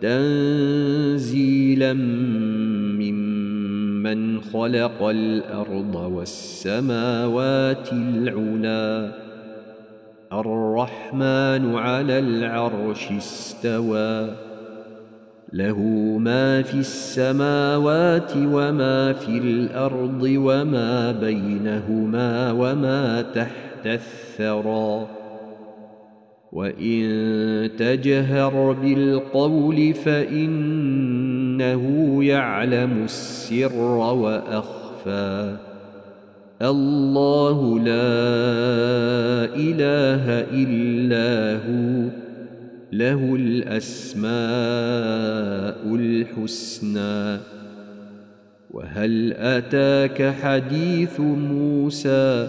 تنزيلا ممن خلق الأرض والسماوات العلى الرحمن على العرش استوى. له ما في السماوات وما في الأرض وما بينهما وما تحت الثرى. وان تجهر بالقول فانه يعلم السر واخفى الله لا اله الا هو له الاسماء الحسنى وهل اتاك حديث موسى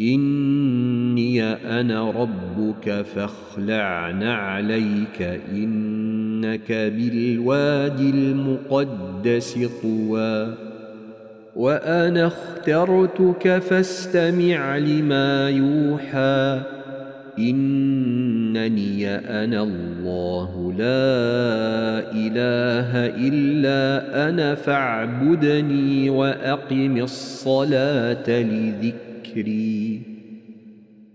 إني أنا ربك فاخلع نعليك إنك بالوادي المقدس طوى. وأنا اخترتك فاستمع لما يوحى. إنني أنا الله لا إله إلا أنا فاعبدني وأقم الصلاة لذكري. ذكري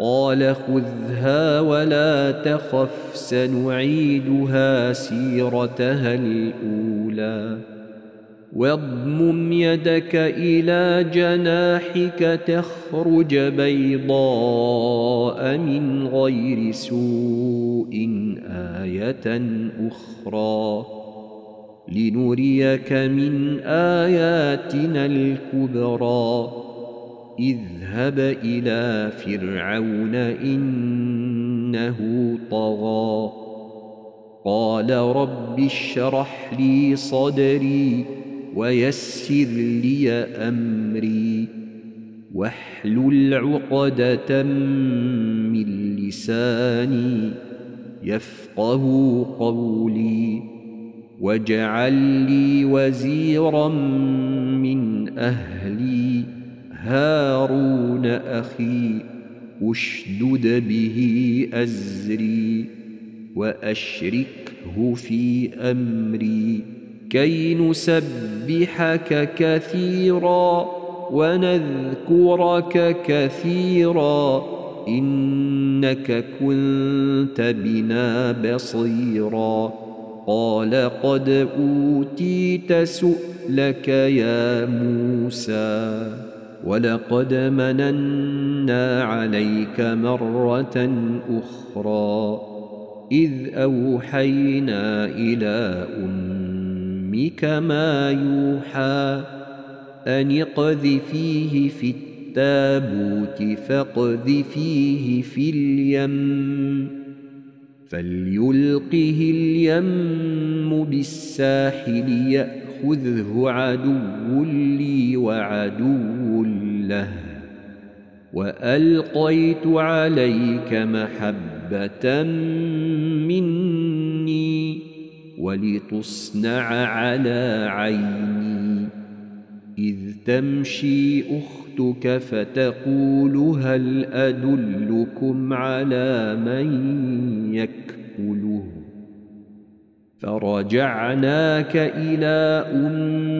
قال خذها ولا تخف سنعيدها سيرتها الأولى. واضمم يدك إلى جناحك تخرج بيضاء من غير سوء آية أخرى. لنريك من آياتنا الكبرى. اذهب إلى فرعون إنه طغى. قال رب اشرح لي صدري ويسر لي أمري. واحلل عقدة من لساني يفقه قولي. واجعل لي وزيرا من أهلي. هارون أخي أشدد به أزري وأشركه في أمري كي نسبحك كثيرا ونذكرك كثيرا إنك كنت بنا بصيرا. قال قد أوتيت سؤلك يا موسى. ولقد مننا عليك مرة أخرى إذ أوحينا إلى أمك ما يوحى أن اقذفيه في التابوت فاقذفيه في اليم فليلقه اليم بالساحل يأخذه عدو لي وعدو له وألقيت عليك محبة مني ولتصنع على عيني إذ تمشي أختك فتقول هل أدلكم على من يكفله؟ فرجعناك إلى أمك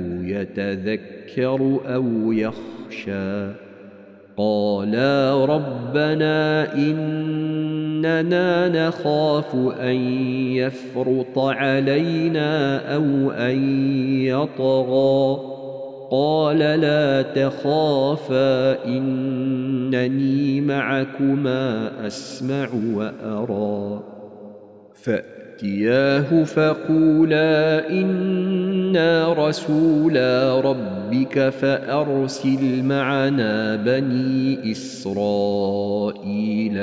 يتذكر أو يخشى قالا ربنا إننا نخاف أن يفرط علينا أو أن يطغى قال لا تخافا إنني معكما أسمع وأرى فأتياه فقولا أنا رسولا ربك فأرسل معنا بني إسرائيل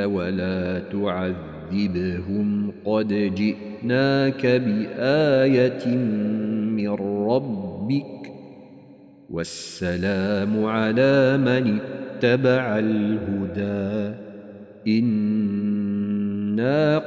ولا تعذبهم قد جئناك بآية من ربك والسلام على من اتبع الهدى إنا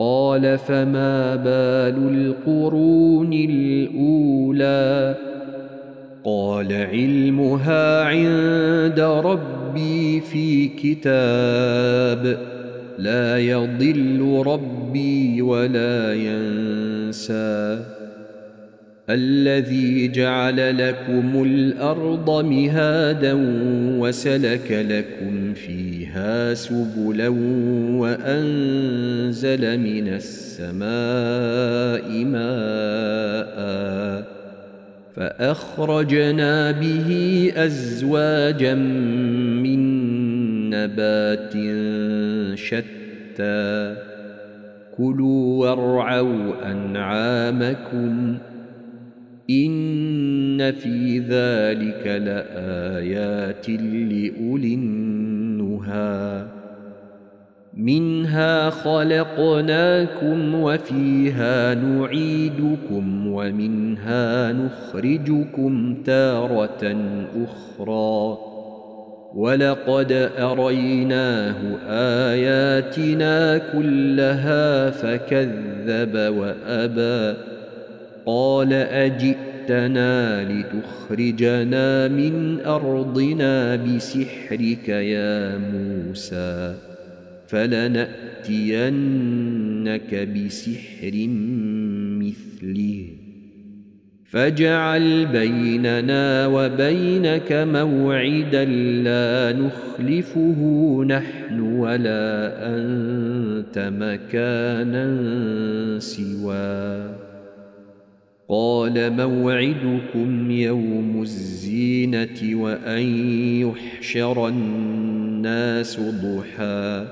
قال فما بال القرون الأولى؟ قال علمها عند ربي في كتاب لا يضل ربي ولا ينسى. الذي جعل لكم الأرض مهادا وسلك لكم فيها سبلا وأنزل من السماء ماء فأخرجنا به أزواجا من نبات شتى. كلوا وارعوا أنعامكم إن في ذلك لآيات لأولي منها خلقناكم وفيها نعيدكم ومنها نخرجكم تارة أخرى. ولقد أريناه آياتنا كلها فكذب وأبى. قال اجئتنا لتخرجنا من أرضنا بسحرك يا موسى فلنأتينك بسحر مثله. فاجعل بيننا وبينك موعدا لا نخلفه نحن ولا أنت مكانا سواه. قال موعدكم يوم الزينة وأن يحشر الناس ضحى.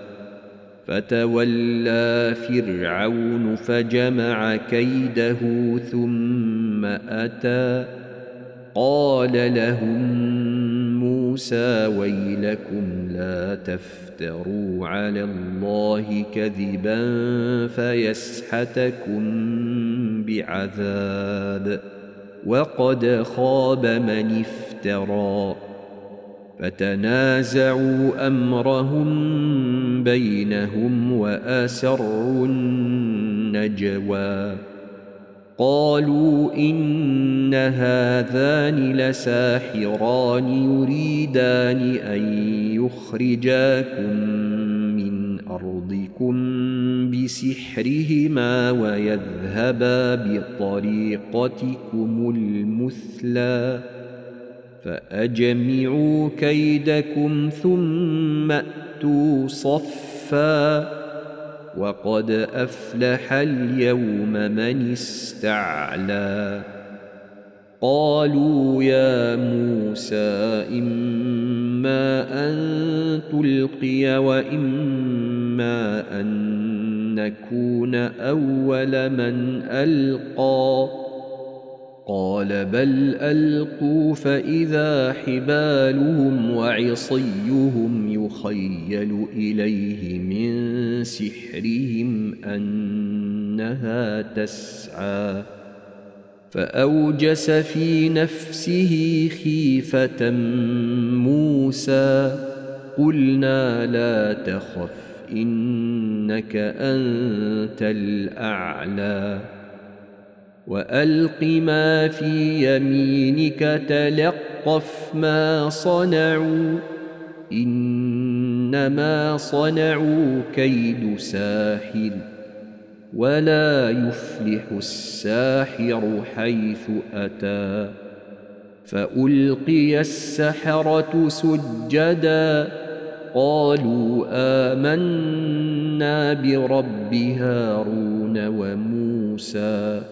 فتولى فرعون فجمع كيده ثم أتى. قال لهم موسى ويلكم لا تفتروا على الله كذبا فيسحتكم بعذاب وقد خاب من افترى فتنازعوا أمرهم بينهم وأسروا النجوى قالوا إن هذان لساحران يريدان أن يخرجاكم من أرضكم بسحرهما ويذهبا بطريقتكم المثلى فأجمعوا كيدكم ثم أتوا صفا وقد أفلح اليوم من استعلى قالوا يا موسى إما أن تلقي وإما أن نكون أول من ألقى. قال بل ألقوا فإذا حبالهم وعصيهم يخيل إليه من سحرهم أنها تسعى. فأوجس في نفسه خيفة موسى. قلنا لا تخف. إنك أنت الأعلى. وألق ما في يمينك تلقف ما صنعوا. إنما صنعوا كيد ساحر ولا يفلح الساحر حيث أتى. فألقي السحرة سجدا قالوا آمنا برب هارون وموسى.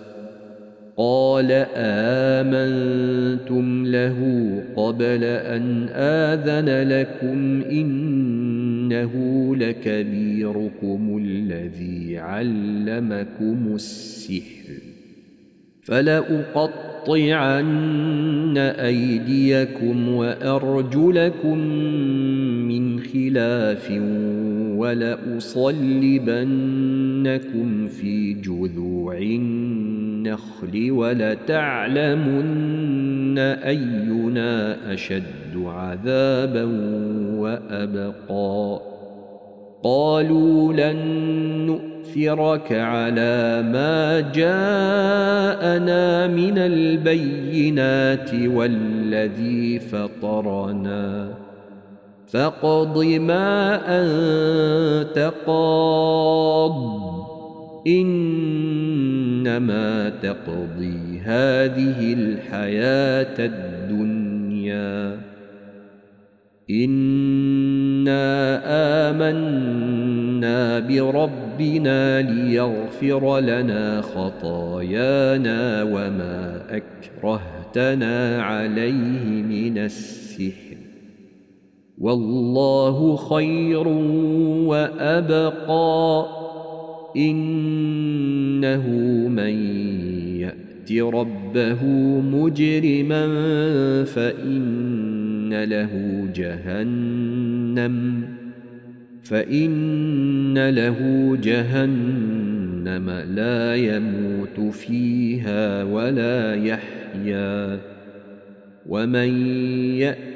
قال آمنتم له قبل أن آذن لكم إنه لكبيركم الذي علمكم السحر. فلأقطعن أيديكم وأرجلكم من خلاف ولأصلبنكم في جذوع النخل ولتعلمن أينا أشد عذابا وأبقى. قالوا لن نؤثرك على ما جاءنا من البينات والذي فطرنا. فاقض ما أنت قاض. إنما تقضي هذه الحياة الدنيا. إنا آمنا بربنا ليغفر لنا خطايانا وما أكرهتنا عليه من السحر والله خير وأبقى. إنه من يأت ربه مجرما فإن له جهنم فإن له جهنم لا يموت فيها ولا يحيا. ومن يأت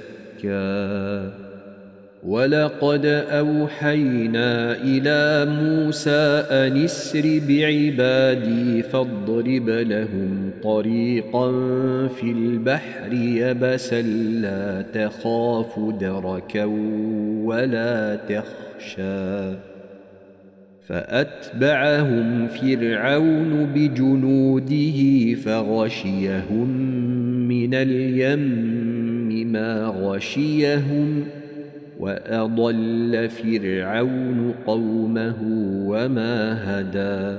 ولقد اوحينا إلى موسى ان اسر بعبادي فاضرب لهم طريقا في البحر يبسا لا تخاف دركا ولا تخشى. فأتبعهم فرعون بجنوده فغشيهم من اليم ما غشيهم وأضل فرعون قومه وما هدى.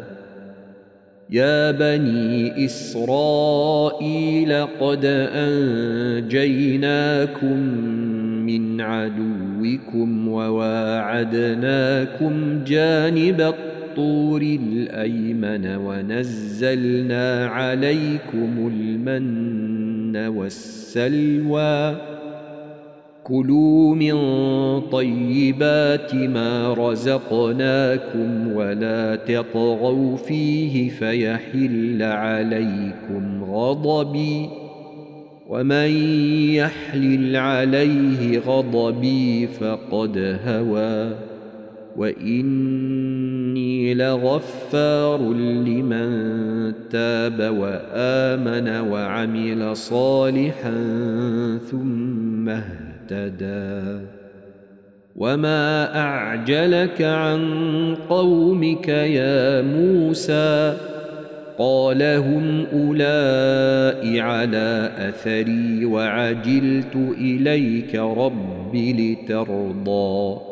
يا بني إسرائيل قد أنجيناكم من عدوكم وواعدناكم جانب الطور الأيمن ونزلنا عليكم المن والسلوى. كلوا من طيبات ما رزقناكم ولا تطغوا فيه فيحل عليكم غضبي. ومن يحلل عليه غضبي فقد هوى. واني لغفار لمن تاب وامن وعمل صالحا ثم اهتدى وما اعجلك عن قومك يا موسى قال هم اولئك على اثري وعجلت اليك رب لترضى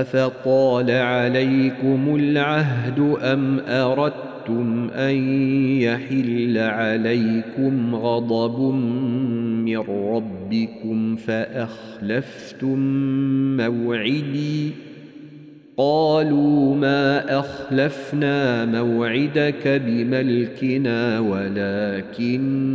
أفطال عليكم العهد اردتم أردتم أن يحل عليكم غضب من ربكم فأخلفتم موعدي؟ قالوا ما أخلفنا موعدك بملكنا ولكننا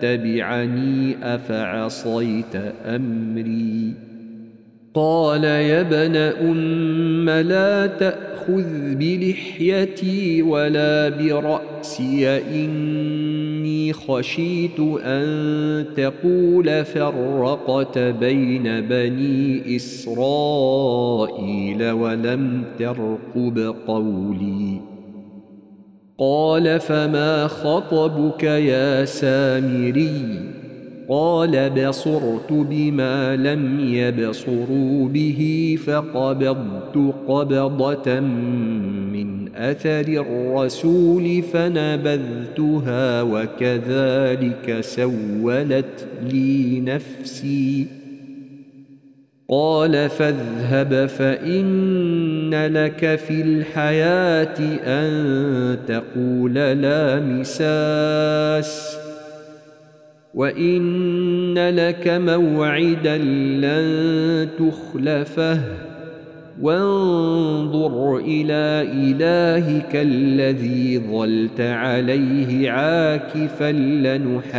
تتبعني أفعصيت أمري؟ قال يا ابن أم لا تأخذ بلحيتي ولا برأسي إني خشيت أن تقول فرقت بين بني إسرائيل ولم ترقب قولي. قال فما خطبك يا سامري؟ قال بصرت بما لم يبصروا به فقبضت قبضة من أثر الرسول فنبذتها وكذلك سولت لي نفسي. قال فاذهب فإن لك في الحياة أن تقول لا مساس. وإن لك موعدا لن تخلفه. وانظر انظر إلى إلهك الذي ظلت عليه عاكفا لنحرقنه.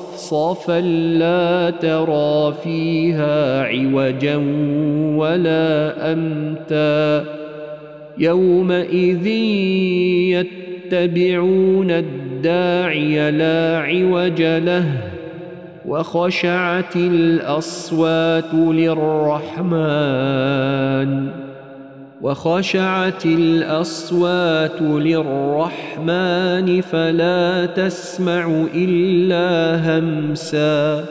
صفصفا لا ترى فيها عوجا ولا امتا يومئذ يتبعون الداعي لا عوج له وخشعت الاصوات للرحمن وخشعت الأصوات للرحمن فلا تسمع إلا همسا.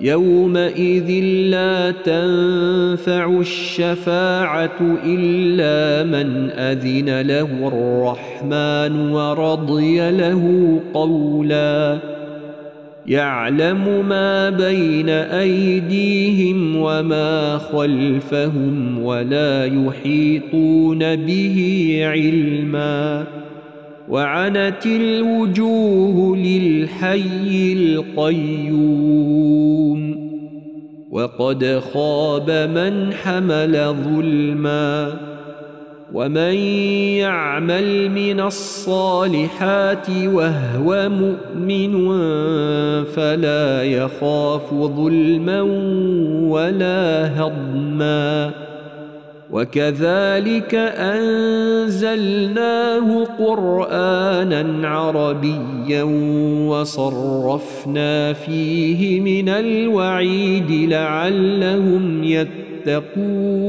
يومئذ لا تنفع الشفاعة إلا من أذن له الرحمن ورضي له قولا. يعلم ما بين أيديهم وما خلفهم ولا يحيطون به علما. وعنت الوجوه للحي القيوم. وقد خاب من حمل ظلما. ومن يعمل من الصالحات وهو مؤمن فلا يخاف ظلما ولا هضما وكذلك انزلناه قرانا عربيا وصرفنا فيه من الوعيد لعلهم يتقون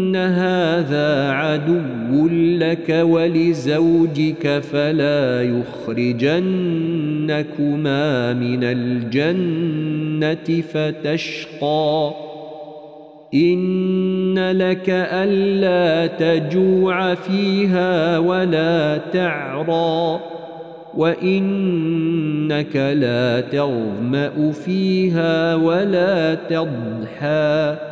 ان هذا عدو لك ولزوجك فلا يخرجنكما من الجنه فتشقى ان لك الا تجوع فيها ولا تعرى وانك لا تظما فيها ولا تضحى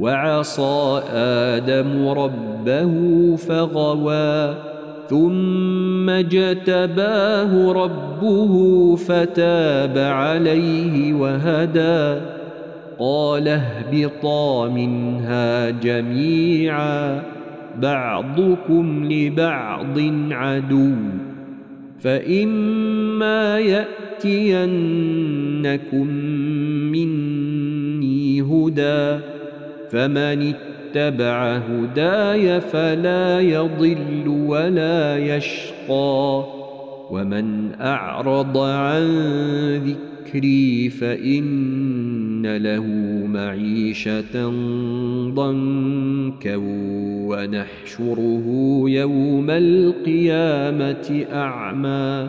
وعصى آدم ربه فغوى ثم اجتباه ربه فتاب عليه وهدى. قال اهبطا منها جميعا بعضكم لبعض عدو. فإما يأتينكم مني هدى. فمن اتبع هداي فلا يضل ولا يشقى. ومن أعرض عن ذكري فإن له معيشة ضنكا ونحشره يوم القيامة أعمى.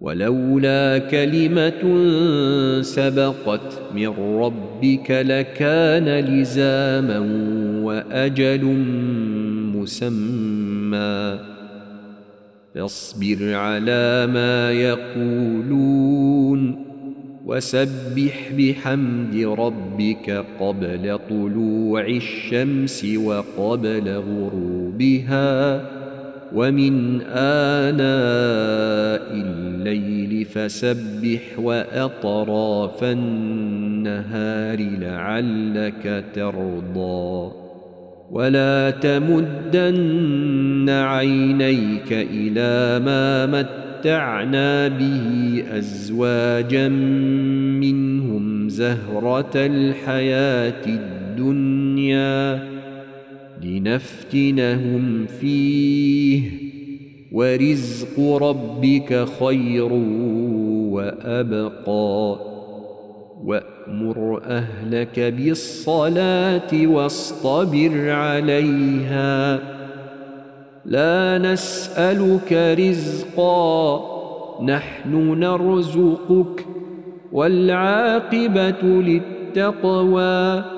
ولولا كلمة سبقت من ربك لكان لزاما وأجل مسمى. فاصبر على ما يقولون وسبح بحمد ربك قبل طلوع الشمس وقبل غروبها. ومن آناء الليل فسبح وأطراف النهار لعلك ترضى. ولا تمدن عينيك إلى ما متعنا به أزواجا منهم زهرة الحياة الدنيا. لنفتنهم فيه. ورزق ربك خير وأبقى. وأمر أهلك بالصلاة واصطبر عليها. لا نسألك رزقا نحن نرزقك والعاقبة للتقوى.